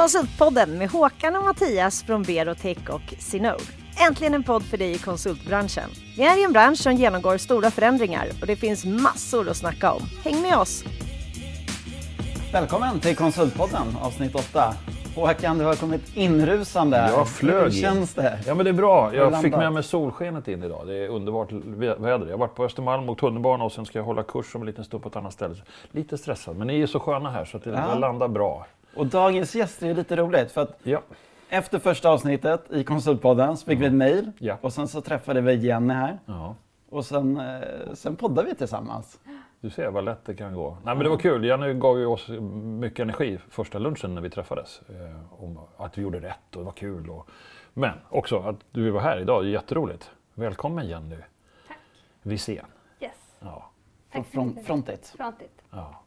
Konsultpodden med Håkan och Mattias från Berotech och Sinode. Äntligen en podd för dig i konsultbranschen. Vi är i en bransch som genomgår stora förändringar och det finns massor att snacka om. Häng med oss! Välkommen till Konsultpodden avsnitt 8. Håkan, du har kommit inrusande. Jag flög Hur känns det? Ja men det är bra. Jag fick med mig solskenet in idag. Det är underbart vä- väder. Jag har varit på Östermalm och tunnelbana och sen ska jag hålla kurs om en liten stund på ett annat ställe. Lite stressad, men ni är så sköna här så att det Ja. landar bra. Och dagens gäst är lite roligt för att Ja. efter första avsnittet i Konsultpodden så fick vi ett mejl Ja. och sen så träffade vi Jenny här ja. och sen, eh, sen poddade vi tillsammans. Du ser vad lätt det kan gå. Nej men det var kul. Jenny gav ju oss mycket energi första lunchen när vi träffades. Eh, om att vi gjorde rätt och det var kul. Och... Men också att du var här idag. Det är jätteroligt. Välkommen Jenny. Tack. Wisén. Yes. Ja. Från Tack mycket. Frontit. Frontigt. ja.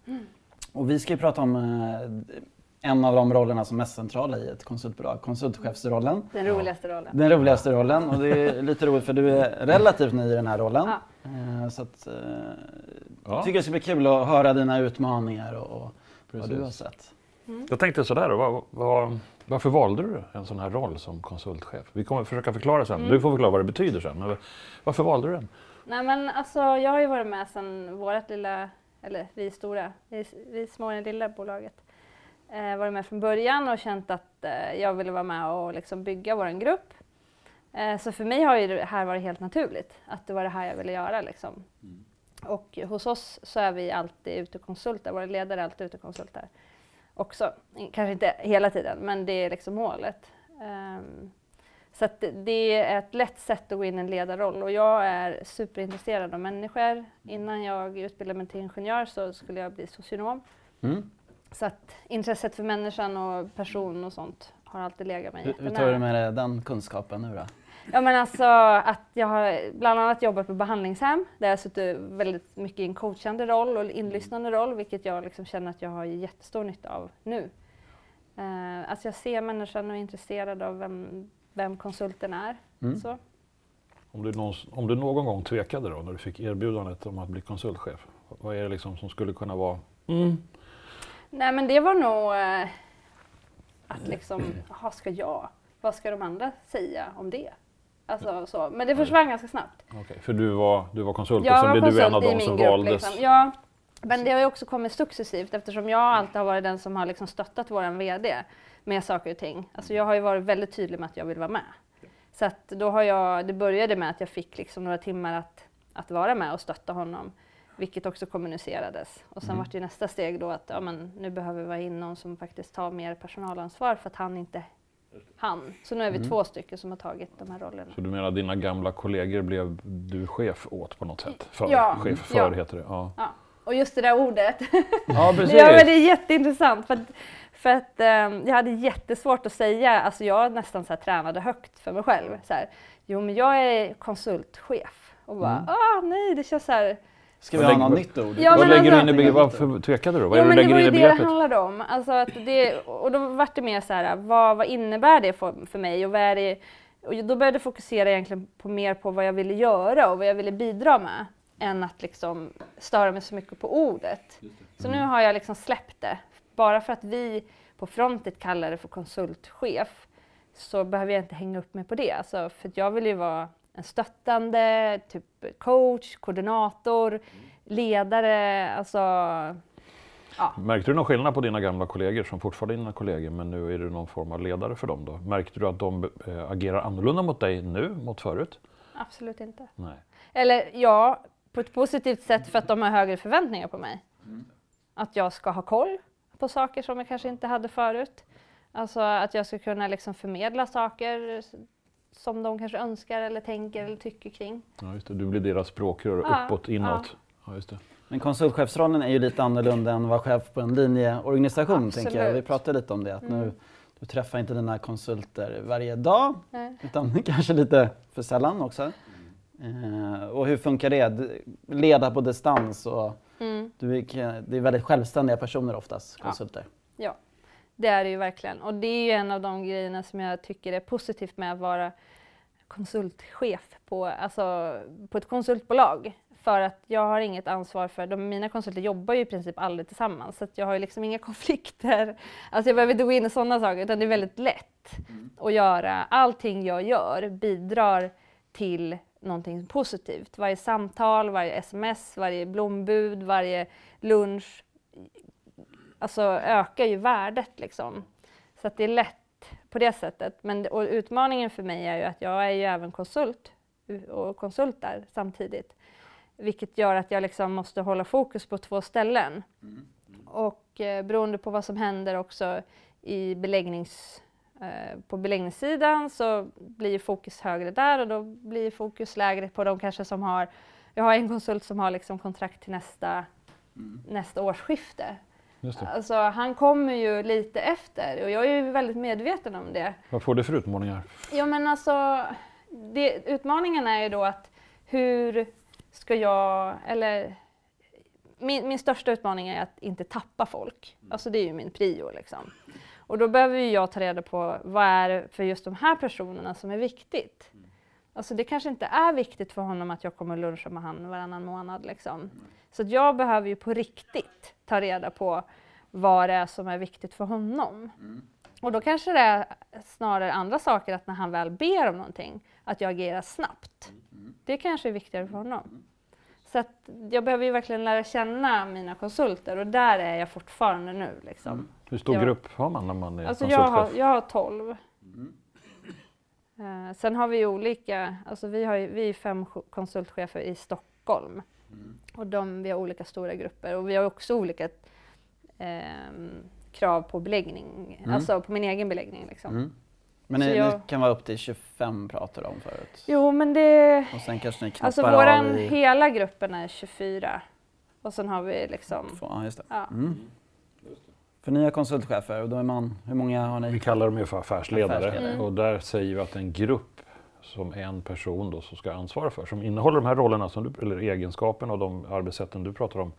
Och vi ska ju prata om eh, en av de rollerna som är mest centrala i ett konsultbolag, konsultchefsrollen. Den roligaste rollen. Den roligaste rollen och det är lite roligt för du är relativt ny i den här rollen. Ja. Eh, Så att, eh, Ja. jag tycker det ska bli kul att höra dina utmaningar och, och vad du har sett. Jag tänkte sådär, vad, vad, varför valde du en sån här roll som konsultchef? Vi kommer försöka förklara sen. Mm. Du får förklara vad det betyder sen. Men varför valde du den? Nej men alltså jag har ju varit med sedan vårt lilla, eller vi stora, vi, vi små i det lilla bolaget. Eh, varit med från början och känt att eh, jag ville vara med och liksom bygga vår grupp. Eh, så för mig har ju det här varit helt naturligt, att det var det här jag ville göra liksom. Och hos oss så är vi alltid ute och konsultar, våra ledare är alltid ute och konsultar. Också, kanske inte hela tiden, men det är liksom målet. Ehm, så det- det är ett lätt sätt att gå in i en ledarroll och jag är superintresserad av människor. Innan jag utbildade mig till ingenjör så skulle jag bli socionom. Mm. Så att intresset för människan och person och sånt har alltid legat mig Hur, tar du med dig den kunskapen nu då? Ja men alltså att jag har bland annat jobbat på behandlingshem där jag har suttit väldigt mycket i en coachande roll och inlyssnande roll vilket jag liksom känner att jag har jättestor nytta av nu. Uh, alltså jag ser människan och är intresserad av vem, vem konsulten är. Mm. Så. Om du, någon, om du någon gång tvekade då när du fick erbjudandet om att bli konsultchef. Vad är det liksom som skulle kunna vara... Mm. Nej men det var nog eh, att liksom, jaha ska jag? Vad ska de andra säga om det? Alltså så. Men det försvann ganska snabbt. Okej, för du var, du var konsult och Jag sen var blev du en av dem som grupp, valdes. Liksom. Ja, men det har ju också kommit successivt eftersom jag alltid har varit den som har liksom stöttat vår VD med saker och ting. Alltså jag har ju varit väldigt tydlig med att jag vill vara med. Så att då har jag, det började med att jag fick liksom några timmar att, att vara med och stötta honom. Vilket också kommunicerades. Och sen Mm. vart ju nästa steg då att ja, men, nu behöver vi vara in någon som faktiskt tar mer personalansvar för att han inte han. Så nu är vi Mm. två stycken som har tagit de här rollerna. Så du menar dina gamla kollegor blev du chef åt på något sätt? För, Ja, chef för ja. heter det. Ja, Ja. Och just det där ordet. ja precis. Ja, men det är jätteintressant. För att, för att ehm, jag hade jättesvårt att säga, alltså jag nästan så här tränade högt för mig själv. Så här, jo men jag är konsultchef. Och bara, Mm. ah nej, det känns så här. Ska vi ha något nytt ord? Ja, Vad men lägger du alltså- in i begreppet? Varför tvekade du? Vad är Jo det men du det lägger var in ju det det handlade om. Alltså att det, och då var det mer så här, vad, vad innebär det för, för mig? Och, vad är det, och då började jag fokusera egentligen på mer på vad jag ville göra och vad jag ville bidra med. Än att liksom störa mig så mycket på ordet. Så nu har jag liksom släppt det. Bara för att vi på frontet kallar det för konsultchef så behöver jag inte hänga upp mig på det. Alltså, för att jag vill ju vara en stöttande, typ coach, koordinator, ledare, alltså Märkte du någon skillnad på dina gamla kollegor som fortfarande är dina kollegor men nu är du någon form av ledare för dem då? Märkte du att de eh, agerar annorlunda mot dig nu mot förut? absolut inte. Nej. Eller ja, på ett positivt sätt för att de har högre förväntningar på mig. Att jag ska ha koll på saker som jag kanske inte hade förut. Alltså att jag ska kunna liksom förmedla saker som de kanske önskar eller tänker eller tycker kring. Ja, just det. Du blir deras språkrör Ja, uppåt, inåt. Ja. just det. Men konsultchefsrollen är ju lite annorlunda än att vara chef på en linjeorganisation. Tänker jag. Vi pratade lite om det. Att nu, Mm. du träffar inte dina konsulter varje dag Nej. utan kanske lite för sällan också. Eh, och hur funkar det? Leda på distans och Mm. du är, det är väldigt självständiga personer oftast, Ja. konsulter. Ja, det är det ju verkligen. Och det är ju en av de grejerna som jag tycker är positivt med att vara konsultchef på, alltså, på ett konsultbolag. För att jag har inget ansvar för, de, mina konsulter jobbar ju i princip aldrig tillsammans så jag har ju liksom inga konflikter. Alltså jag behöver inte gå in i sådana saker utan det är väldigt lätt att göra. Allting jag gör bidrar till någonting positivt. Varje samtal, varje sms, varje blombud, varje lunch alltså ökar ju värdet liksom. Så att det är lätt på det sättet. Men och utmaningen för mig är ju att jag är ju även konsult och konsult där samtidigt. Vilket gör att jag liksom måste hålla fokus på två ställen. Och eh, beroende på vad som händer också i beläggnings, eh, på beläggningssidan så blir fokus högre där och då blir fokus lägre på de kanske som har, jag har en konsult som har liksom kontrakt till nästa, nästa årsskifte. Alltså, han kommer ju lite efter och jag är ju väldigt medveten om det. Vad får du för utmaningar? Ja men alltså, det, utmaningen är ju då att hur ska jag, eller min, min största utmaning är att inte tappa folk. Alltså det är ju min prio liksom. Och då behöver ju jag ta reda på vad är det för just de här personerna som är viktigt. Alltså det kanske inte är viktigt för honom att jag kommer och lunchar med honom varannan månad. Liksom. Så jag behöver ju på riktigt ta reda på vad det är som är viktigt för honom. Och då kanske det är snarare andra saker, att när han väl ber om någonting, att jag agerar snabbt. Det kanske är viktigare för honom. Så att jag behöver ju verkligen lära känna mina konsulter och där är jag fortfarande nu. Liksom. Hur stor Ja. grupp har man när man är Alltså jag har, konsultchef? jag har 12. Eh, sen har vi olika, alltså vi, har ju, vi är fem ch- konsultchefer i Stockholm. Och de, vi har olika stora grupper och vi har också olika ehm, krav på beläggning, alltså på min egen beläggning. Liksom. Mm. Men ni, jag- ni kan vara upp till 25 pratade om förut. Jo men det, Och sen kanske ni alltså våran i... hela gruppen är 24. Och sen har vi liksom, Ja, just det. ja. Mm. För nya konsultchefer, och då är man, hur många har Vi ni? kallar dem ju för affärsledare Affärsledare. Mm. och där säger vi att en grupp som en person då som ska ansvara för, som innehåller de här rollerna, som du, eller egenskaperna och de arbetssätten du pratar om,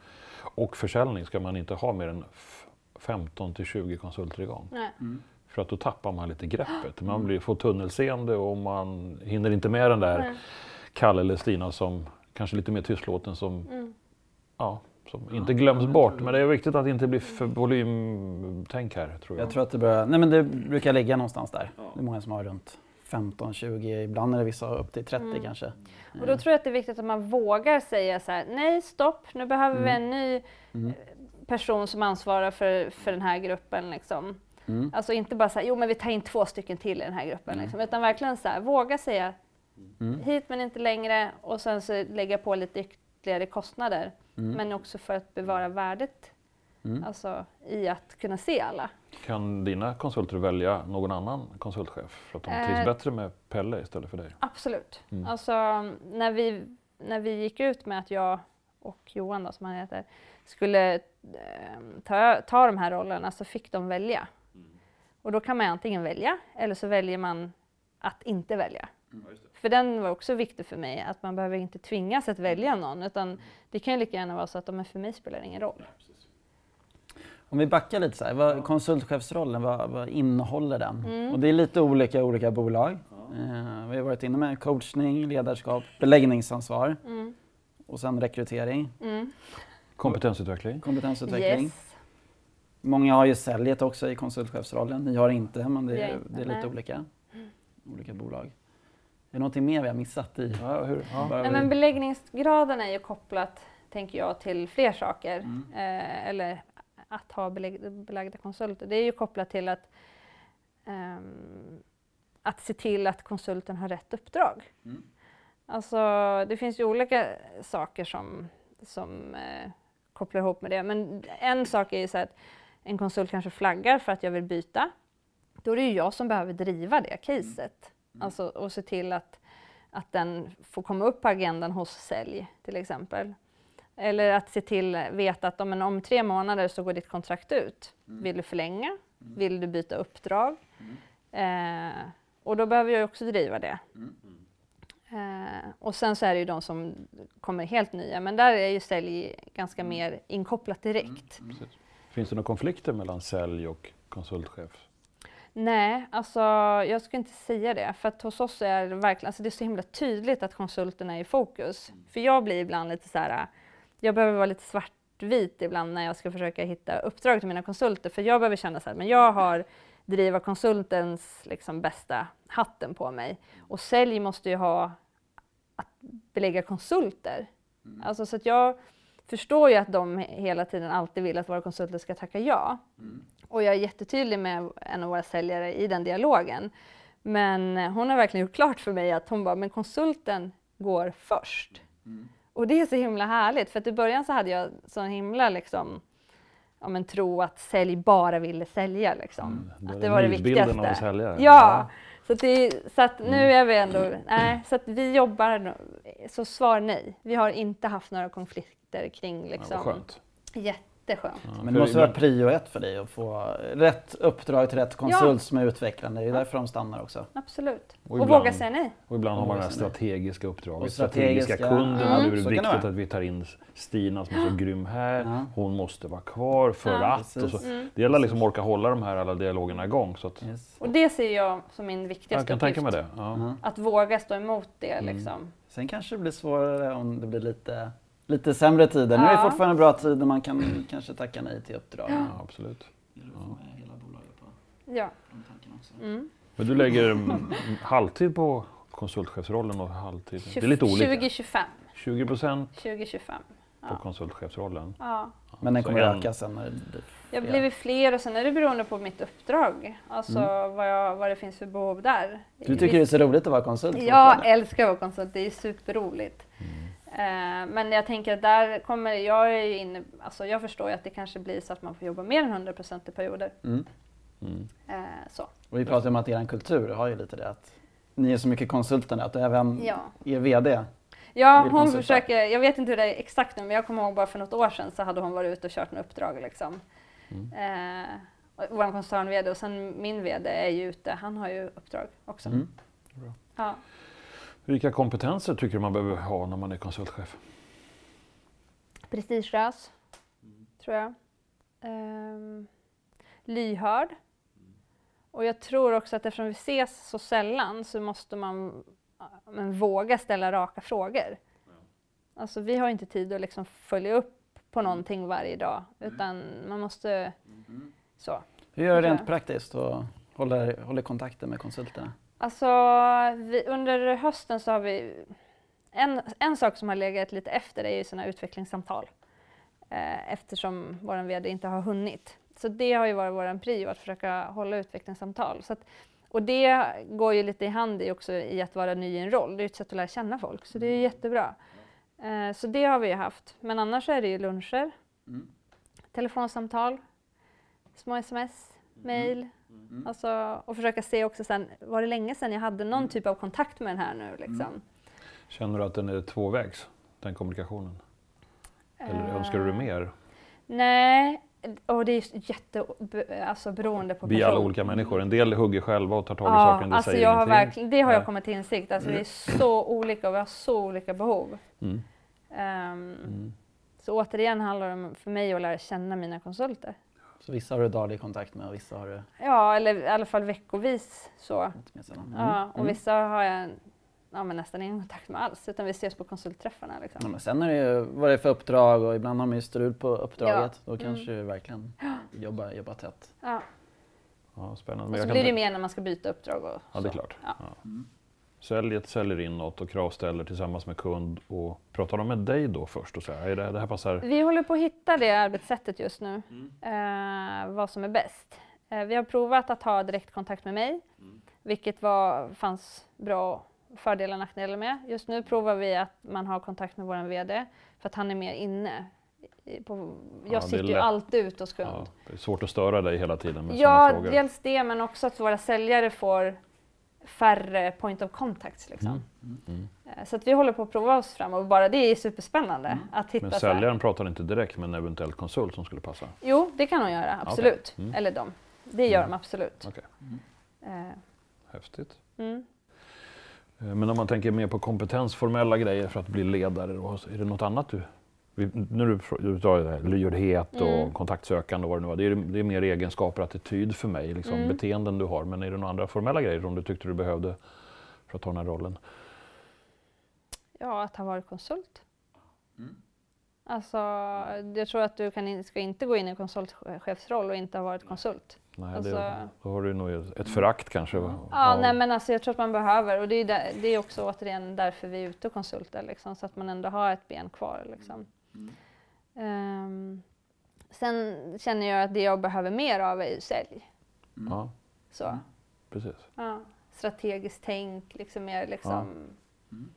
och försäljning ska man inte ha mer än f- 15 till 20 konsulter igång. Nej. För att då tappar man lite greppet. Man blir, får tunnelseende och man hinner inte med den där Nej. Kalle eller Stina som kanske lite mer tystlåten som, Mm. ja, som inte glöms bort. Men det är viktigt att det inte blir för volymtänk här tror jag. Jag tror att det börjar, nej men det brukar ligga någonstans där. Det är många som har runt 15, 20, ibland är det vissa upp till 30 Mm. kanske. Och då tror jag att det är viktigt att man vågar säga så här, nej stopp, nu behöver vi en ny Mm. eh, person som ansvarar för, för den här gruppen. Liksom. Mm. Alltså inte bara säga, jo men vi tar in två stycken till i den här gruppen. Liksom, utan verkligen så här, våga säga Mm. hit men inte längre och sen så lägga på lite ytterligare kostnader. Mm. Men också för att bevara värdet Mm. alltså, i att kunna se alla. Kan dina konsulter välja någon annan konsultchef för att de trivs Eh. bättre med Pelle istället för dig? Absolut. Mm. Alltså, när, vi, när vi gick ut med att jag och Johan då, som han heter, skulle eh, ta, ta de här rollerna så fick de välja. Och då kan man antingen välja eller så väljer man att inte välja. För den var också viktig för mig, att man behöver inte tvingas att välja någon utan det kan ju lika gärna vara så att men för mig spelar det ingen roll. Om vi backar lite så här, vad, konsultchefsrollen, vad, vad innehåller den? Mm. Och det är lite olika i olika bolag. Eh, vi har varit inne med coachning, ledarskap, beläggningsansvar Mm. och sen rekrytering, Mm. Kompetensutveckling? kompetensutveckling. Yes. Många har ju säljet också i konsultchefsrollen, ni har inte men det, är, det är lite olika. Olika bolag. Är det någonting mer vi har missat i? Ja, hur, ja. Nej, men beläggningsgraden är ju kopplat, tänker jag, till fler saker. Mm. Eh, eller att ha belägg, belagda konsulter. Det är ju kopplat till att, ehm, att se till att konsulten har rätt uppdrag. Mm. Alltså, det finns ju olika saker som, som eh, kopplar ihop med det. Men en sak är ju så att en konsult kanske flaggar för att jag vill byta. Då är det ju jag som behöver driva det caset. Alltså, och se till att, att den får komma upp på agendan hos sälj till exempel. Eller att se till, veta att om, om tre månader så går ditt kontrakt ut. Vill du förlänga? Vill du byta uppdrag? Eh, och då behöver jag också driva det. Eh, och sen så är det ju de som kommer helt nya, men där är ju sälj ganska mer inkopplat direkt. Finns det några konflikter mellan sälj och konsultchef? Nej, alltså jag skulle inte säga det. För att hos oss är det verkligen, alltså det är så himla tydligt att konsulterna är i fokus. För jag blir ibland lite så här, jag behöver vara lite svartvit ibland när jag ska försöka hitta uppdrag till mina konsulter. För jag behöver känna så här, men jag har driva konsultens liksom, bästa hatten på mig. Och sälj måste ju ha att belägga konsulter. Mm. Alltså, så att jag förstår ju att de hela tiden alltid vill att våra konsulter ska tacka ja. Mm. Och jag är jättetydlig med en av våra säljare i den dialogen. Men hon har verkligen gjort klart för mig att hon bara, men konsulten går först. Mm. Och det är så himla härligt, för att i början så hade jag så himla liksom, ja, men, tro att sälj bara ville sälja. Liksom. Mm, att det var det viktigaste. Av säljare. Ja. Så, det, så att nu mm. är vi ändå, nej, så att vi jobbar, så svar nej. Vi har inte haft några konflikter kring liksom. Ja, skönt. Jätteskönt. Ja, men det måste vara prio ett för dig att få rätt uppdrag till rätt konsult ja. som är utvecklande. Det är därför de stannar också. Absolut. Och, och våga säga nej. Och ibland har man det här strategiska uppdraget. Strategiska, strategiska kunden. Mm. Är det viktigt att vi tar in Stina som är så grym här. Ja. Hon måste vara kvar för ja, att. Och så. Mm. Det gäller liksom att orka hålla de här alla dialogerna igång. Så att... yes. Och det ser jag som min viktigaste jag kan uppgift. Tänka mig det. Ja. Att våga stå emot det. Mm. Liksom. Mm. Sen kanske det blir svårare om det blir lite lite sämre tider. Nu är det fortfarande bra tider, man kan kanske tacka nej till uppdrag. Ja, absolut. Ja. Ja. Mm. Men du lägger halvtid på konsultchefsrollen och halvtid? 20, det är lite olika. 2025. 20 procent 2025. Ja. på konsultchefsrollen? Ja. Men den kommer en... öka sen? När det jag har blivit fler och sen är det beroende på mitt uppdrag. Alltså mm. vad, jag, vad det finns för behov där. Du tycker det är så roligt att vara konsult? Jag älskar att vara konsult, det är superroligt. Eh, men jag tänker att där kommer, jag är inne, alltså jag förstår ju att det kanske blir så att man får jobba mer än 100% i perioder. Mm. Mm. Eh, så. Och vi pratar om att er kultur har ju lite det att ni är så mycket konsulter att även ja. er VD Ja, hon konsulta. försöker, jag vet inte hur det är exakt nu men jag kommer ihåg bara för något år sedan så hade hon varit ute och kört en uppdrag liksom. Mm. Eh, vår koncern-VD och sen min VD är ju ute, han har ju uppdrag också. Mm. Ja. Vilka kompetenser tycker du man behöver ha när man är konsultchef? Prestigelös, mm. tror jag. Um, lyhörd. Mm. Och jag tror också att eftersom vi ses så sällan så måste man men, våga ställa raka frågor. Alltså vi har inte tid att liksom följa upp på mm. någonting varje dag utan man måste mm. så. Hur gör du rent praktiskt och håller, håller kontakten med konsulterna? Alltså, vi, under hösten så har vi... En, en sak som har legat lite efter är ju sådana utvecklingssamtal. Eh, eftersom vår VD inte har hunnit. Så det har ju varit vår prio, att försöka hålla utvecklingssamtal. Så att, och det går ju lite i hand i också i att vara ny i en roll. Det är ett sätt att lära känna folk, så det är jättebra. Eh, så det har vi haft. Men annars är det ju luncher, mm. telefonsamtal, små sms, mm. Mm. Alltså, och försöka se också sen, var det länge sedan jag hade någon mm. typ av kontakt med den här nu? Liksom? Mm. Känner du att den är tvåvägs, den kommunikationen? Eller uh, önskar du mer? Nej, och det är jätte, alltså beroende på person. Vi är alla olika människor. En del hugger själva och tar tag i ja, saken, det alltså säger jag har verkligen, Det har jag kommit till insikt. Alltså vi är så olika och vi har så olika behov. Um, mm. Så återigen handlar det om för mig att lära känna mina konsulter. Så vissa har du daglig kontakt med och vissa har du? Ja, eller i alla fall veckovis. Så. Mm. Ja, och mm. vissa har jag ja, men nästan ingen kontakt med alls, utan vi ses på konsultträffarna. Liksom. Ja, men sen är det ju vad det är för uppdrag och ibland har man ju strul på uppdraget. Ja. Då kanske mm. verkligen jobba, jobba tätt. Ja. Ja, spännande. Men och så blir det mer när man ska byta uppdrag. Och ja, det är klart. Ja. Mm. Säljet säljer in något och kravställer tillsammans med kund. Och pratar de med dig då först och säger det, det här passar? Vi håller på att hitta det arbetssättet just nu, mm. eh, vad som är bäst. Eh, vi har provat att ha direktkontakt med mig, mm. vilket var, fanns bra fördelar och nackdelar med. Just nu provar vi att man har kontakt med vår VD för att han är mer inne. På, jag ja, sitter ju alltid ute hos kund. Ja, det är svårt att störa dig hela tiden med Ja, frågor. dels det men också att våra säljare får färre point of contacts. Liksom. Mm. Mm. Eh, så att vi håller på att prova oss fram och bara det är superspännande. Mm. Att hitta Men säljaren pratar inte direkt med en eventuell konsult som skulle passa? Jo, det kan hon göra, absolut. Okay. Mm. Eller de. Det gör mm. de absolut. Okay. Uh. Häftigt. Mm. Eh, men om man tänker mer på kompetensformella grejer för att bli ledare, då, är det något annat du när du, du tar det här, lyhördhet och Mm. kontaktsökande och vad det nu var. Det är, det är mer egenskaper, attityd för mig, liksom, Mm. beteenden du har. Men är det några andra formella grejer som du tyckte du behövde för att ta den här rollen? Ja, att ha varit konsult. Mm. Alltså, jag tror att du kan, in- ska inte gå in i en konsultchefsroll och inte ha varit konsult. Nej, Alltså- det, då har du nog ett förakt kanske. Ja, av- nej men alltså jag tror att man behöver och det är, där, det är också återigen därför vi är ute och konsultar liksom, så att man ändå har ett ben kvar. Liksom. Ehm, sen känner jag att det jag behöver mer av är ju sälj. ja, Så. precis. Ja. Strategiskt tänk, liksom mer liksom.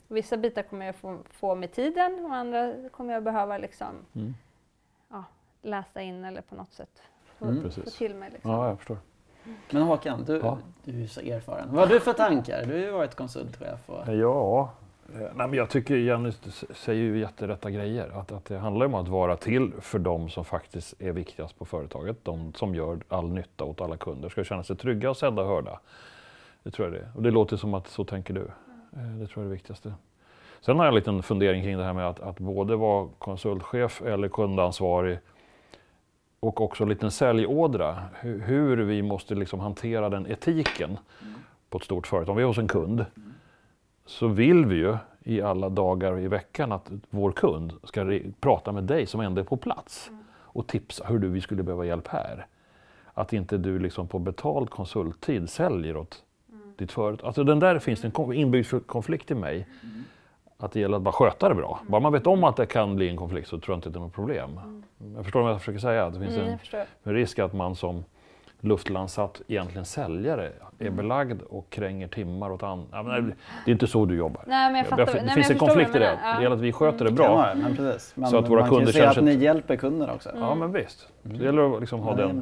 Vissa bitar kommer jag få, få med tiden och andra kommer jag behöva liksom, Mm. ja, läsa in eller på något sätt få, Mm. få till mig. Liksom. Ja, jag förstår. Men Håkan, du, Ja. du är så erfaren. Vad har du för tankar? Du har ju varit konsultchef. Och... Ja, Eh, nej, men jag tycker Jenny säger ju jätterätta grejer. Att, att det handlar om att vara till för de som faktiskt är viktigast på företaget. De som gör all nytta åt alla kunder. Ska känna sig trygga och sedda och hörda. Det tror jag det är. Och det låter som att så tänker du. Eh, det tror jag är det viktigaste. Sen har jag en liten fundering kring det här med att, att både vara konsultchef eller kundansvarig och också en liten säljådra. Hur, hur vi måste liksom hantera den etiken på ett stort företag. Om vi är hos en kund så vill vi ju i alla dagar i veckan att vår kund ska prata med dig som ändå är på plats och tipsa hur du vi skulle behöva hjälp här. Att inte du liksom på betald konsulttid säljer åt ditt företag. Alltså den där finns det en kon- inbyggd konflikt i mig. Att det gäller att bara sköta det bra. Bara man vet om att det kan bli en konflikt så tror jag inte det är något problem. Jag förstår vad jag försöker säga. Det finns Mm, en, en risk att man som luftlandsatt egentligen säljare är belagd och kränger timmar åt andra. Ja, det är inte så du jobbar. Nej, men jag fattar. Nej, det men finns jag en konflikt i det. Ja. Det gäller att vi sköter det Kan bra. vara, men precis. Men Så att våra man kan ju kunder känner att ni hjälper kunderna också. Ja, men visst. Det gäller att liksom ha Ja, det den.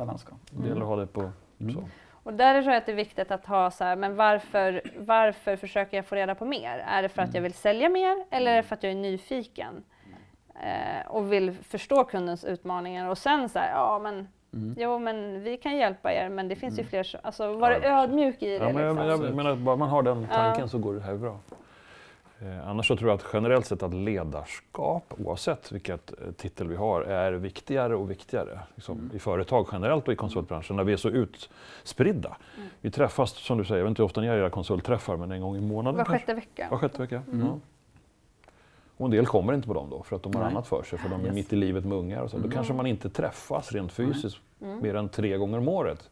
Det gäller att ha det på så. Och där tror jag att det är viktigt att ha så här, men varför, varför försöker jag få reda på mer? Är det för att jag vill sälja mer eller är det för att jag är nyfiken? Eh, och vill förstå kundens utmaningar och sen så här, ja men Mm. Jo men vi kan hjälpa er men det finns ju fler, så- alltså var Ja, ödmjuk i det. Ja, men liksom. jag, jag menar, bara man har den Ja. tanken så går det här bra. Eh, annars så tror jag att generellt sett att ledarskap, oavsett vilket eh, titel vi har, är viktigare och viktigare. Liksom, Mm. I företag generellt och i konsultbranschen, när vi är så utspridda. Vi träffas, som du säger, jag vet inte hur ofta ni gör era konsultträffar, men en gång i månaden Var kanske? sjätte vecka. Var sjätte vecka. Mm. Ja. Och en del kommer inte på dem då, för att de har Nej. annat för sig, för de är Yes. mitt i livet med ungar och så. Då Mm. kanske man inte träffas rent fysiskt Mm. mer än tre gånger om året.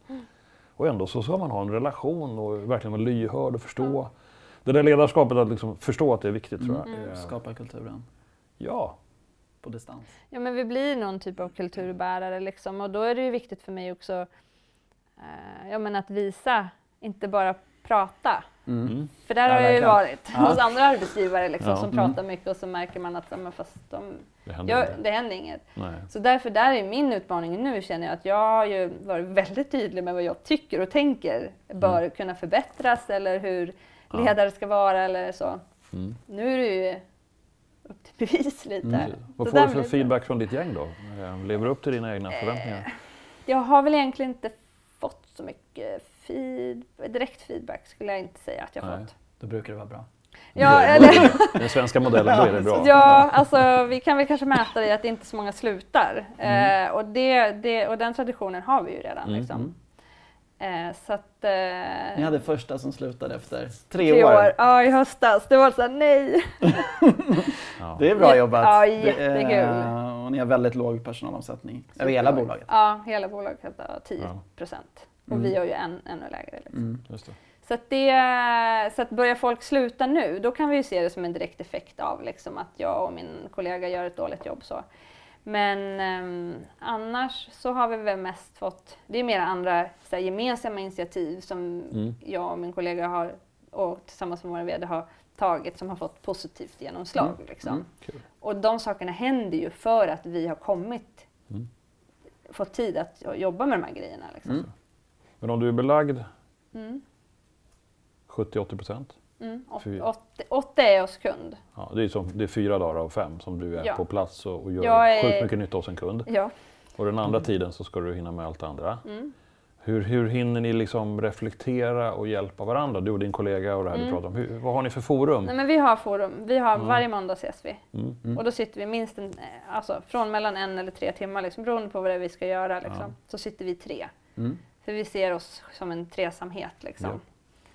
Och ändå så ska man ha en relation och verkligen vara lyhörd och förstå. Det där ledarskapet, att liksom förstå att det är viktigt tror jag. Mm. Eh, Skapa kulturen Ja, på distans. Ja men vi blir någon typ av kulturbärare liksom och då är det ju viktigt för mig också eh, ja, men att visa, inte bara prata. Mm. För där Ja, har jag ju varit Ja. hos andra arbetsgivare liksom, Ja. som Mm. pratar mycket och så märker man att men fast de, det händer jag, det händer inget. Nej. Så därför där är min utmaning nu känner jag att jag har ju varit väldigt tydlig med vad jag tycker och tänker bör kunna förbättras eller hur Mm. Ja. ledare ska vara eller så. Mm. Nu är det ju upp till bevis lite. Mm. Vad får du för feedback från ditt gäng då? Eh, Lever du upp till dina egna förväntningar? Jag har väl egentligen inte fått så mycket feed, direkt feedback skulle jag inte säga att jag Nej. fått. Då brukar det vara bra. Ja, eller, Den svenska modellen, då är det bra. ja, alltså vi kan väl kanske mäta det i att inte så många slutar. Mm. Eh, och, det, det, och den traditionen har vi ju redan. Mm, Liksom. Eh, så att, eh, Ni hade första som slutade efter tre, tre år. år. Ja, i höstas. Det var så här, nej. Ja. Det är bra jobbat. Ja, Det är- jättekul. och ni har väldigt låg personalomsättning över hela bolaget. Ja, hela bolaget har 10 Ja. Och Mm. vi har ju en, ännu lägre. Liksom. Mm. Just det. Så att, det, så att börjar folk sluta nu, då kan vi ju se det som en direkt effekt av liksom, att jag och min kollega gör ett dåligt jobb. Så. Men ehm, annars så har vi väl mest fått, det är mer andra så här, gemensamma initiativ som Mm. jag och min kollega har och tillsammans med vår VD har tagit som har fått positivt genomslag. Mm. Liksom. Mm. Kul. Och de sakerna händer ju för att vi har kommit, Mm. fått tid att jobba med de här grejerna. Liksom. Mm. Men om du är belagd Mm. 70-80 procent? Mm. Fy. 80, 80 är hos kund. Ja, det, är som, det är fyra dagar av fem som du är Ja. på plats och, och gör är- sjukt mycket nytta hos en kund. Ja. Och den andra tiden så ska du hinna med allt det andra. Mm. Hur, hur hinner ni liksom reflektera och hjälpa varandra? Du och din kollega och det här du Mm. pratar om. Hur, vad har ni för forum? Nej, men vi har forum. Vi har, Mm. Varje måndag ses vi. Mm. Och då sitter vi minst en, eh, alltså, från mellan en eller tre timmar, liksom, beroende på vad det är vi ska göra. Liksom. Ja. Så sitter vi tre. För vi ser oss som en tresamhet. Liksom.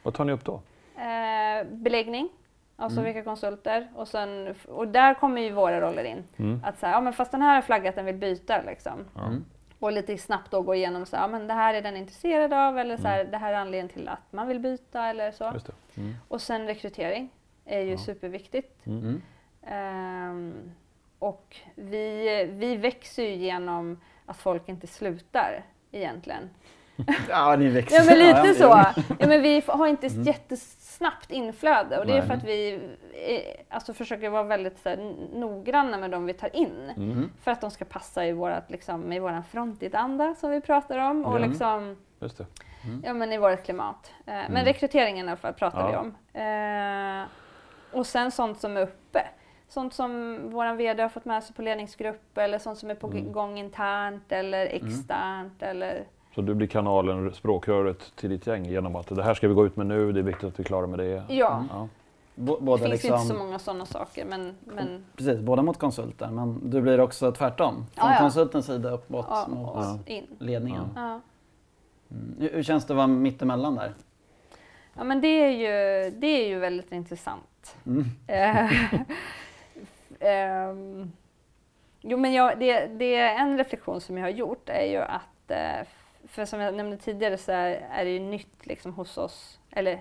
Vad tar ni upp då? Eh, beläggning, alltså Mm. vilka konsulter. Och, sen, och där kommer ju våra roller in. Mm. Att säga, ja men fast den här har flaggat, den vill byta. Liksom. Ja. Mm. Och lite snabbt då gå igenom, så, här, ja, men det här är den intresserad av eller så här, Mm. det här är anledningen till att man vill byta eller så. Just det. Mm. Och sen rekrytering är ju Ja. superviktigt. Ehm, och vi, vi växer ju genom att folk inte slutar egentligen. Ja, ni växer. Ja men lite så. ja. Men vi har inte Mm. jättesnabbt inflöde och det är för att vi eh, alltså, försöker vara väldigt så här, noggranna med de vi tar in. Mm. För att de ska passa i vårat, liksom, i våran frontid-anda som vi pratar om och liksom, Just det. ja, men i vårt klimat. Eh, Men Mm. rekryteringen i alla fall pratar Ja. vi om. Eh, och sen sånt som är uppe. Sånt som vår VD har fått med sig på ledningsgrupp eller sånt som är på Mm. gång internt eller externt. Eller, Så du blir kanalen, språkröret till ditt gäng genom att det här ska vi gå ut med nu, det är viktigt att vi klarar med det. ja, Ja. B- det både finns liksom, ju inte så många sådana saker men, men Precis, båda mot konsulter. Men du blir också tvärtom. Från Ja, ja. konsultens sida upp mot, ja, mot in. ledningen. Ja. Mm. Hur, känns det att vara mittemellan där? ja men det är ju, det är ju väldigt intressant. Mm. Ehm, jo, men jag, det, det är en reflektion som jag har gjort är ju att, eh, för som jag nämnde tidigare så är, det ju nytt liksom hos oss, eller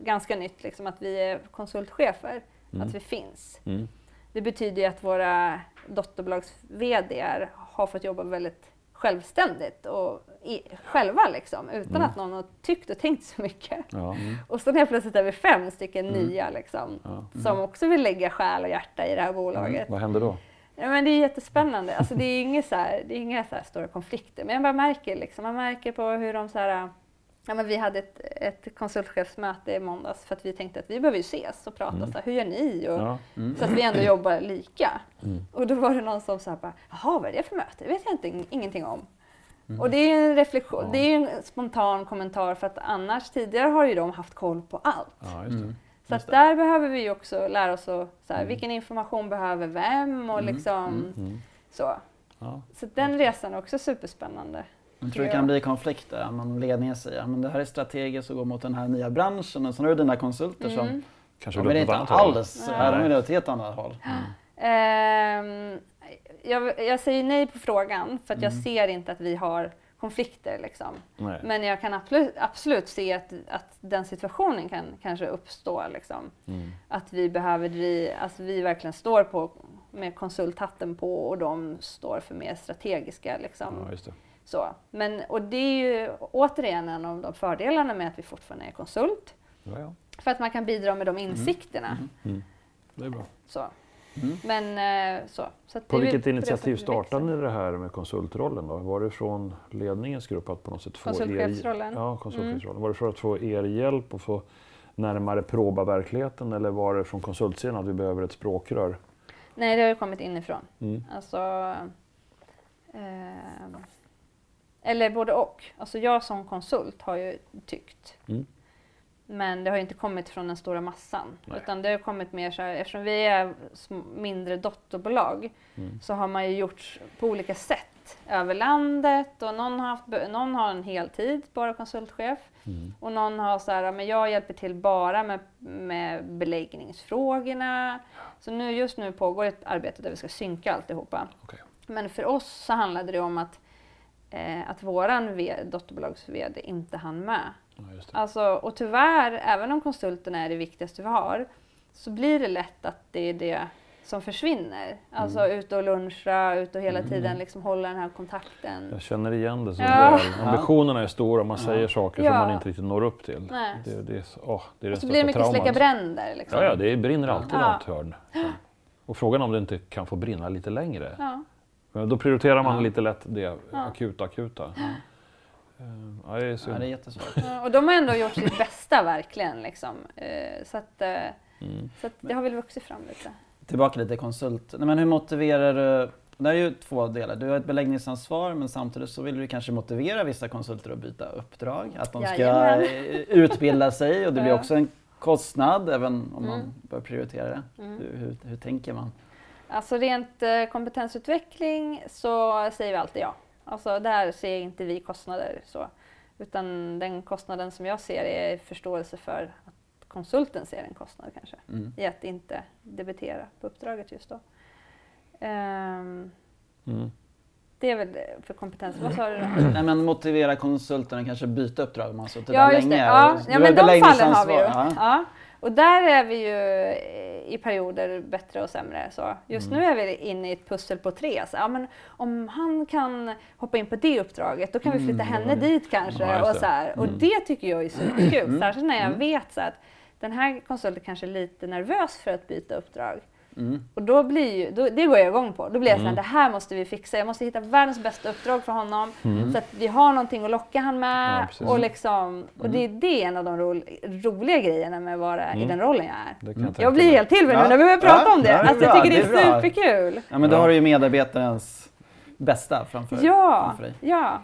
ganska nytt liksom att vi är konsultchefer, Mm. att vi finns. Mm. Det betyder ju att våra dotterbolags VD har fått jobba väldigt självständigt och i, själva liksom, utan Mm. att någon har tyckt och tänkt så mycket. Ja. Och sen helt plötsligt är vi fem stycken Mm. nya liksom, Ja. som också vill lägga själ och hjärta i det här bolaget. Vad händer då? Ja, men det är jättespännande. Alltså, det är inga, så här, det är inga så här stora konflikter, men jag bara märker, liksom, man märker på hur de så här, Ja, men vi hade ett, ett konsultchefsmöte i måndags för att vi tänkte att vi behöver ju ses och prata. Mm. Så här, hur gör ni? Och, Ja. Mm. Så att vi ändå jobbar lika. Mm. Och då var det någon som sa bara, jaha vad är det för möte? Det vet jag inte, ingenting om. Mm. Och det är en reflektion, Ja. det är en spontan kommentar för att annars tidigare har ju de haft koll på allt. Ja, just det. Mm. Så att det. där behöver vi också lära oss att, så här, Mm. vilken information behöver vem och Mm. liksom Mm. Mm. så. Ja. Så den resan är också superspännande. Jag tror det kan bli konflikter om man ledningen säger men det här är strategiskt att gå mot den här nya branschen och sen har du dina konsulter som Mm. Kanske de ett inte alls, Nej. här de vill åt ett helt annat håll. Ehm, jag, jag säger nej på frågan för att jag Mm. ser inte att vi har konflikter. Liksom. Men jag kan absolut, absolut se att, att den situationen kan kanske uppstå. Liksom. Mm. Att vi behöver dri, alltså vi verkligen står på med konsulthatten på och de står för mer strategiska. Liksom. Ja. Så. Men, och det är ju återigen en av de fördelarna med att vi fortfarande är konsult. Ja, ja. För att man kan bidra med de insikterna. Mm. Det är bra. Så. Mm. Men eh, så. så att På vilket initiativ vi växer. startade ni det här med konsultrollen då? Var det från ledningens grupp att på något sätt få? Er, ja, konsultchefsrollen. Var det för att få er hjälp och få närmare proba verkligheten eller var det från konsultsidan att vi behöver ett språkrör? Nej, det har ju kommit inifrån. Mm. Alltså, ehm, eller både och. Alltså jag som konsult har ju tyckt. Mm. Men det har inte kommit från den stora massan. Nej. Utan det har kommit mer så här, eftersom vi är mindre dotterbolag Mm. så har man ju gjort på olika sätt över landet och någon har, haft, någon har en heltid, bara konsultchef. Mm. Och någon har så här, men jag hjälper till bara med, med beläggningsfrågorna. Så nu, just nu pågår ett arbete där vi ska synka alltihopa. Okej. Men för oss så handlade det om att, eh, att våran dotterbolags-VD inte hann med. Ja, just det. Alltså, och tyvärr, även om konsulterna är det viktigaste vi har, så blir det lätt att det är det som försvinner. Alltså Mm. ut och luncha, ut och hela tiden liksom hålla den här kontakten. Jag känner igen det så Ja. väl. Ambitionerna är stora, man säger saker Ja. som man inte riktigt når upp till. Nej. Det, det, är, så- åh, det är Och så blir det mycket traumat. släcka bränder. Liksom. Ja, ja, det brinner alltid Ja. något hörn. Och frågan om det inte kan få brinna lite längre. Ja. Men då prioriterar man Ja. lite lätt det Ja. akuta, akuta. Eh, Ja, det är Ja, synd. det är jättesvårt. Ja, Och de har ändå gjort sitt bästa verkligen. Liksom. Eh, Så, att, eh, Mm. så att det har väl vuxit fram lite. Tillbaka lite konsult. Nej, men hur motiverar du Där är ju två delar. Du har ett beläggningsansvar men samtidigt så vill du kanske motivera vissa konsulter att byta uppdrag. Att de ska Jajamän. utbilda sig och det blir Ja. också en kostnad även om man Mm. bör prioritera det. Hur, hur, hur tänker man? Alltså rent kompetensutveckling så säger vi alltid ja. Alltså där ser inte vi kostnader så. Utan den kostnaden som jag ser är förståelse för att konsulten ser en kostnad kanske. Mm. I att inte debitera på uppdraget just då. Ehm, Mm. det är väl för kompetens. Vad sa du? Nej, men motivera konsulten att kanske byta uppdrag om man suttit Ja, där just det. länge. Ja, och- ja men de fallen har vi ju. Ja. Ja. Och där är vi ju eh, i perioder bättre och sämre. Så just Mm. nu är vi inne i ett pussel på tre. Så, ja, men om han kan hoppa in på det uppdraget, då kan vi flytta henne dit kanske. Ja, och, så här. och Mm. det tycker jag är superkul. Mm. Särskilt när jag vet så att den här konsulten kanske är lite nervös för att byta uppdrag. Mm. Och då blir ju, då, det går jag igång på. Då blir jag Mm. såhär, det här måste vi fixa. Jag måste hitta världens bästa uppdrag för honom. Mm. Så att vi har någonting att locka han Ja, med. precis. och, liksom, och det, det är en av de ro, roliga grejerna med att vara i Mm. den rollen jag är. Det jag, Jag blir helt till mig Ja. nu när vi börjar prata Ja, om det. ja, det är alltså, jag tycker det det är är bra. superkul. Ja, men då Ja. har du ju medarbetarens bästa framför, Ja, framför dig. ja.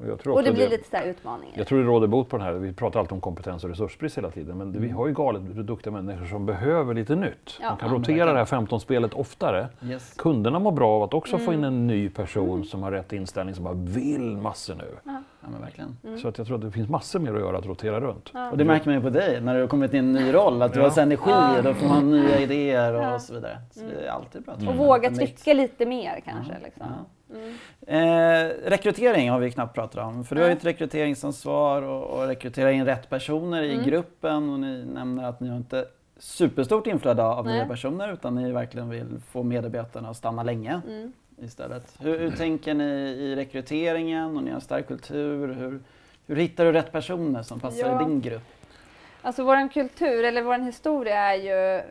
Och jag tror Och det blir lite så här utmaningar. Jag tror det råder bot på den här. Vi pratar alltid om kompetens och resursbrist hela tiden. Men Mm. vi har ju galet duktiga människor som behöver lite nytt. Ja. Man kan Ja, rotera det här 15-spelet oftare. Yes. Kunderna mår bra av att också få Mm. in en ny person som har rätt inställning, som bara vill massor nu. Ja, men verkligen. Så att jag tror att det finns massor mer att göra att rotera runt. Ja. Och det märker man ju på dig när du har kommit i en ny roll, att du Ja. har så energi Ja. och då får man nya idéer och, Ja. så vidare. Så det är alltid bra. Och tror jag. våga trycka lite mer kanske. Ja, Liksom. Mm. Eh, rekrytering har vi knappt pratat om, för du har ju ett rekryteringsansvar och, och rekrytera in rätt personer i Mm. gruppen och ni nämner att ni har inte superstort inflöde av nya Nej. personer utan ni verkligen vill få medarbetarna att stanna länge Mm. istället. Hur, hur tänker ni i rekryteringen och ni har en stark kultur? Hur, hur hittar du rätt personer som passar Ja. i din grupp? Alltså vår kultur, eller vår historia är ju,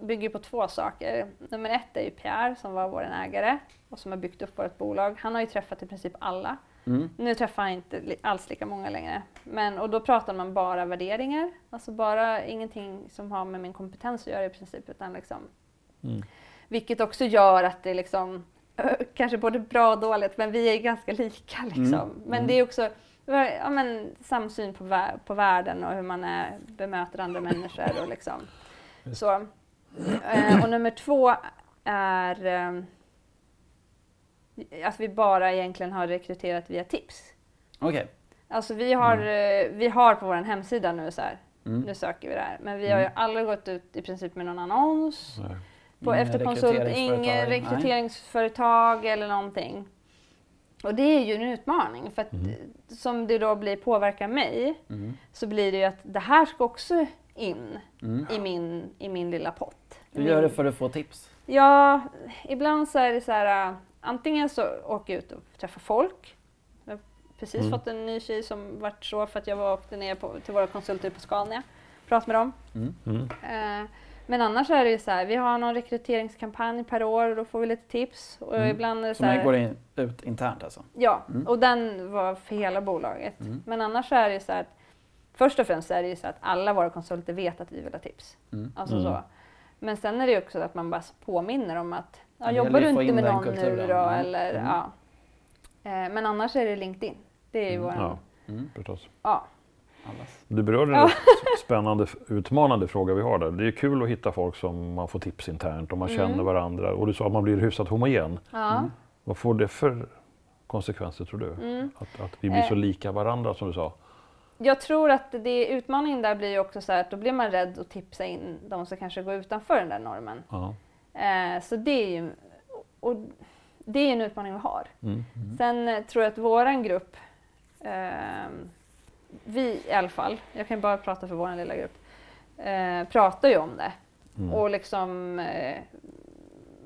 bygger på två saker. Nummer ett är ju Pierre som var vår ägare och som har byggt upp vårt bolag. Han har ju träffat i princip alla. Mm. Nu träffar han inte alls lika många längre. Men, och då pratar man bara värderingar, alltså bara ingenting som har med min kompetens att göra i princip. Utan liksom, Mm. vilket också gör att det liksom, kanske både bra och dåligt, men vi är ganska lika. Liksom. Mm. Men Mm. det är också ja, men, samsyn på, på världen och hur man är, bemöter andra människor. Och, liksom. Så. Eh, och nummer två är eh, att vi bara egentligen har rekryterat via tips. Okej. Alltså vi har, eh, vi har på vår hemsida nu så här, Mm. nu söker vi det här. Men vi har ju aldrig gått ut i princip med någon annons Nej. på Inga efterkonsult, rekryteringsföretag, inget nej. rekryteringsföretag eller någonting. Och det är ju en utmaning för att Mm. som det då blir påverkar mig Mm. så blir det ju att det här ska också in Mm. i min, i min lilla pott. Hur gör du för att få tips? Ja, ibland så är det så här, äh, antingen så åker jag ut och träffar folk. Jag har precis Mm. fått en ny tjej som vart så för att jag var åkte ner på, till våra konsulter på Scania. Pratade med dem. Mm. Eh, men annars är det ju så här, vi har någon rekryteringskampanj per år och då får vi lite tips. Och Mm. ibland är det så Som här, går in, ut internt alltså? Ja, Mm. och den var för hela bolaget. Mm. Men annars är det ju så här att först och främst är det ju så att alla våra konsulter vet att vi vill ha tips. Mm. Alltså Mm. så. Men sen är det också att man bara påminner om att ja, jobbar du inte in med någon nu kulturen. då? Ja. Eller, Mm. ja. Eh, men annars är det LinkedIn. Det är ju Mm. våran, Ja, Mm. förstås. ja. Allas. Du berörde en spännande, utmanande fråga vi har där. Det är kul att hitta folk som man får tips internt och man Mm. känner varandra. Och du sa att man blir hyfsat homogen. Ja. Mm. Vad får det för konsekvenser tror du? Mm. Att, att vi blir så Eh. lika varandra som du sa? Jag tror att det, utmaningen där blir ju också så här att då blir man rädd att tipsa in de som kanske går utanför den där normen. Ja. Eh, så det är ju och det är en utmaning vi har. Mm. Sen eh, tror jag att våran grupp, ehm, vi i alla fall, jag kan bara prata för vår lilla grupp, eh, pratar ju om det. Mm. Och liksom eh,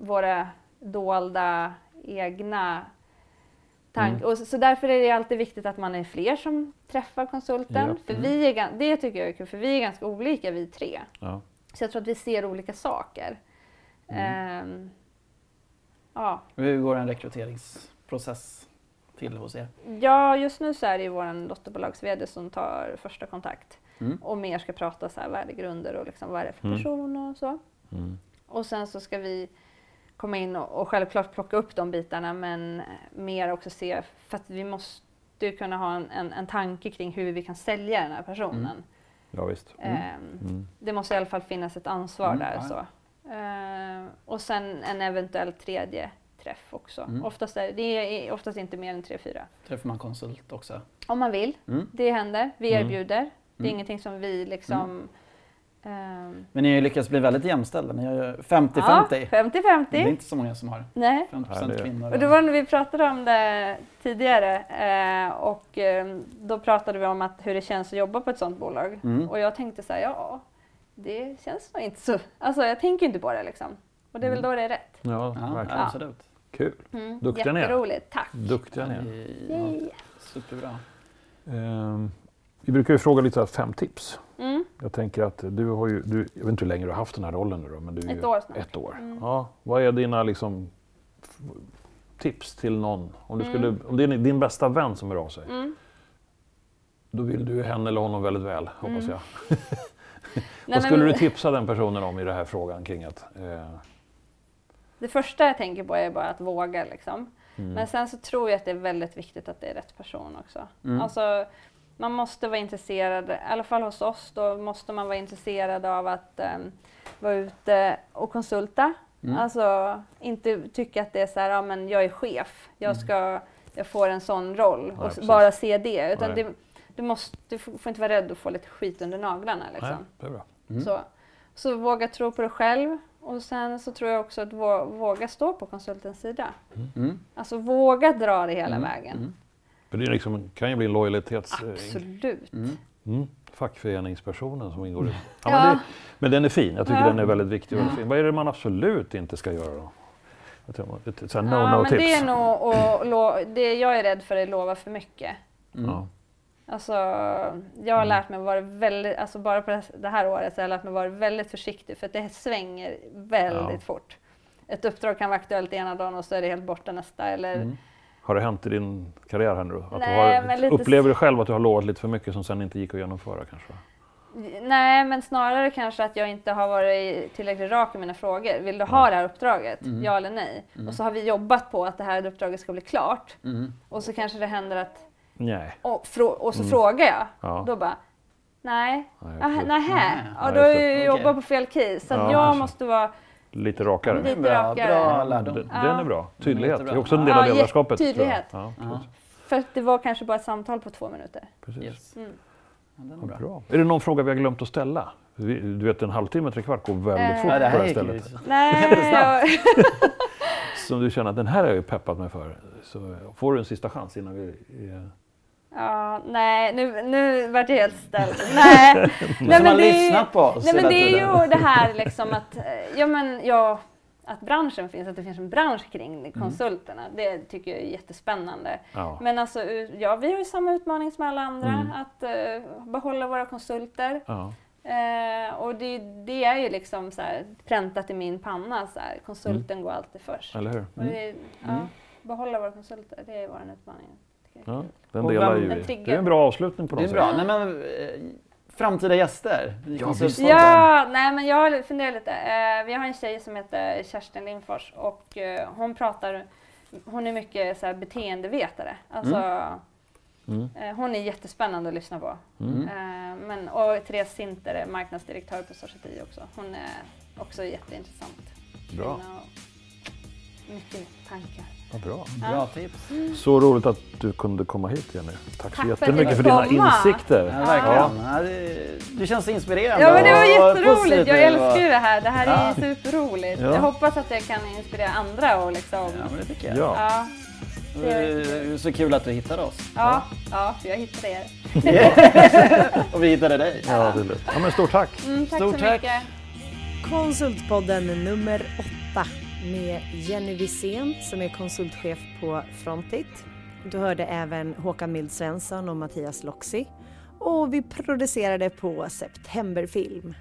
våra dolda egna tankar. Mm. Och så, så därför är det alltid viktigt att man är fler som träffar konsulten. Ja. För Mm. vi är, det tycker jag är kul, för vi är ganska olika vi tre. Ja. Så jag tror att vi ser olika saker. Ehm, ja. Hur går en rekryteringsprocess till hos er? Ja, just nu så är det ju vår dotterbolags som tar första kontakt Mm. och mer ska prata så här värdegrunder och liksom vad är det för Mm. person och så. Mm. Och sen så ska vi komma in och, och självklart plocka upp de bitarna men mer också se, för att vi måste ju kunna ha en, en, en tanke kring hur vi kan sälja den här personen. Ja, visst. Ehm, Mm. Det måste i alla fall finnas ett ansvar Mm, där. ja. Så. Ehm, och sen en eventuell tredje träff också. Mm. Oftast är, det är oftast inte mer än tre, fyra. Träffar man konsult också? Om man vill. Mm. Det händer. Vi Mm. erbjuder. Det är Mm. ingenting som vi liksom... ehm, Men ni har ju lyckats bli väldigt jämställda. Ni har ju 50-50. Ja, Det är 50-50. inte så många som har Nej. 50% Ja, det är- kvinnor. Och det var när vi pratade om det tidigare eh, och eh, då pratade vi om att hur det känns att jobba på ett sådant bolag. Mm. Och jag tänkte så här, ja, det känns nog inte så. Alltså jag tänker inte på det liksom. Och det är väl Mm. då det är rätt. Ja, Ja, verkligen. absolut. Kul. Mm. Duktiga ni är. Jätteroligt, tack. Duktiga ni är. Ja, superbra. Ehm, vi brukar ju fråga lite så här fem tips. Mm. Jag tänker att du har ju, du, jag vet inte hur länge du har haft den här rollen nu då, men du är Ett år snart. ett år. Mm. Ja, vad är dina liksom, tips till någon? Om, du Mm. skulle, om det är din bästa vän som hör av sig, Mm. då vill du henne eller honom väldigt väl, hoppas Mm. jag. Nej, vad skulle men du tipsa den personen om i den här frågan kring att... Eh, Det första jag tänker på är bara att våga liksom. mm, Men sen så tror jag att det är väldigt viktigt att det är rätt person också. Mm. Alltså, man måste vara intresserad, i alla fall hos oss, då måste man vara intresserad av att em, vara ute och konsulta. Mm. Alltså inte tycka att det är så här, ja men jag är chef, jag ska, jag får en sån roll Nej, och precis. bara se det. Utan Nej. det, du, måste, du får inte vara rädd att få lite skit under naglarna. nej, Liksom. bra. Mm. Så, så våga tro på dig själv och sen så tror jag också att vå, våga stå på konsultens sida. Mm. Alltså våga dra det hela Mm. vägen. Mm. För det liksom, kan ju bli lojalitets... eh, Absolut. Mm. Mm, fackföreningspersonen som ingår i ja, Ja. Men, det, men den är fin, jag tycker Ja. den är väldigt viktig. och fin. Vad är det man absolut inte ska göra då? Ett, här ja, no-no men det är tips. nog att lo, det jag är rädd för är att lova för mycket. Mm. Ja. Alltså, jag har lärt mig att vara väldigt, alltså bara på det här året så har jag lärt mig att vara väldigt försiktig för att det svänger väldigt Ja. fort. Ett uppdrag kan vara aktuellt ena dagen och så är det helt borta nästa. Eller, Mm. Har det hänt i din karriär här nu? Att Nej, du men har, lite upplever du själv att du har lovat lite för mycket som sen inte gick att genomföra kanske? Nej, men snarare kanske att jag inte har varit tillräckligt rak i mina frågor. Vill du ha det här uppdraget? Mm. Ja eller nej? Mm. Och så har vi jobbat på att det här uppdraget ska bli klart. Mm. Och så kanske det händer att, Nej. och, frå, och så Mm. frågar jag. Ja. Då bara, nej. Nej, nähä, Nej. ja, då det. jag jobbar på fel case. Så Ja, jag kanske. måste vara Lite rakare. Lite Bra, rakare. bra lärdom. Den, Ja. den är bra. Tydlighet. Det är också en del Ja, av ledarskapet. tydlighet. Ja. För att det var kanske bara ett samtal på två minuter. precis. Yes. Mm. Ja, den är Ja, bra. bra. Är det någon fråga vi har glömt att ställa? Du vet en halvtimme, tre kvart går väldigt Eh. fort Ja, det på det här här stället. Nej, Som du känner att den här har jag ju peppat mig för. Så får du en sista chans innan vi... ja, nej, nu, nu vart jag helt ställd. Nej, nej man men det är lyssna ju, på oss nej, men det är ju det här liksom att, eh, ja men ja, att branschen finns, att det finns en bransch kring konsulterna. Det tycker jag är jättespännande. Ja. Men alltså, ja, vi har ju samma utmaning som alla andra, Mm. att eh, behålla våra konsulter. Ja. Eh, och det, det är ju liksom så här, präntat i min panna, så här, konsulten går alltid först. Eller hur? Och det, ja, Mm. Behålla våra konsulter, det är vår utmaning. Ja, den Och delar vem- ju. Det är en bra avslutning på Det något är bra. sätt. Nej, men, eh, framtida gäster Ja. Ja, nej men jag har funderat lite. Eh, vi har en tjej som heter Kerstin Lindfors och eh, hon pratar, hon är mycket så här, beteendevetare. Alltså, Mm. eh, hon är jättespännande att lyssna på. Mm. Eh, men, och Therese Sinter är marknadsdirektör på Society också. Hon är också jätteintressant. Bra. Mycket tankar. Vad bra. Bra tips. Så roligt att du kunde komma hit Jenny. Tack så Tack för att jättemycket för dina komma. insikter. Ja, verkligen. Ja, det, du känns inspirerande. Ja men det var och jätteroligt. Jag älskar ju det här. Det här är Ja. ju superroligt. Ja. Jag hoppas att jag kan inspirera andra och liksom... Ja, men det tycker jag. Ja. Ja, Det är så kul att du hittade oss. ja, ja, för jag hittade er. och vi hittade dig. Ja, det är lätt. Ja, men stort tack. Mm, tack Stort så tack. mycket. Konsultpodden nummer åtta med Jenny Wisén som är konsultchef på Frontit. Du hörde även Håkan Mild Svensson och Mattias Loxi. Och vi producerade på Septemberfilm.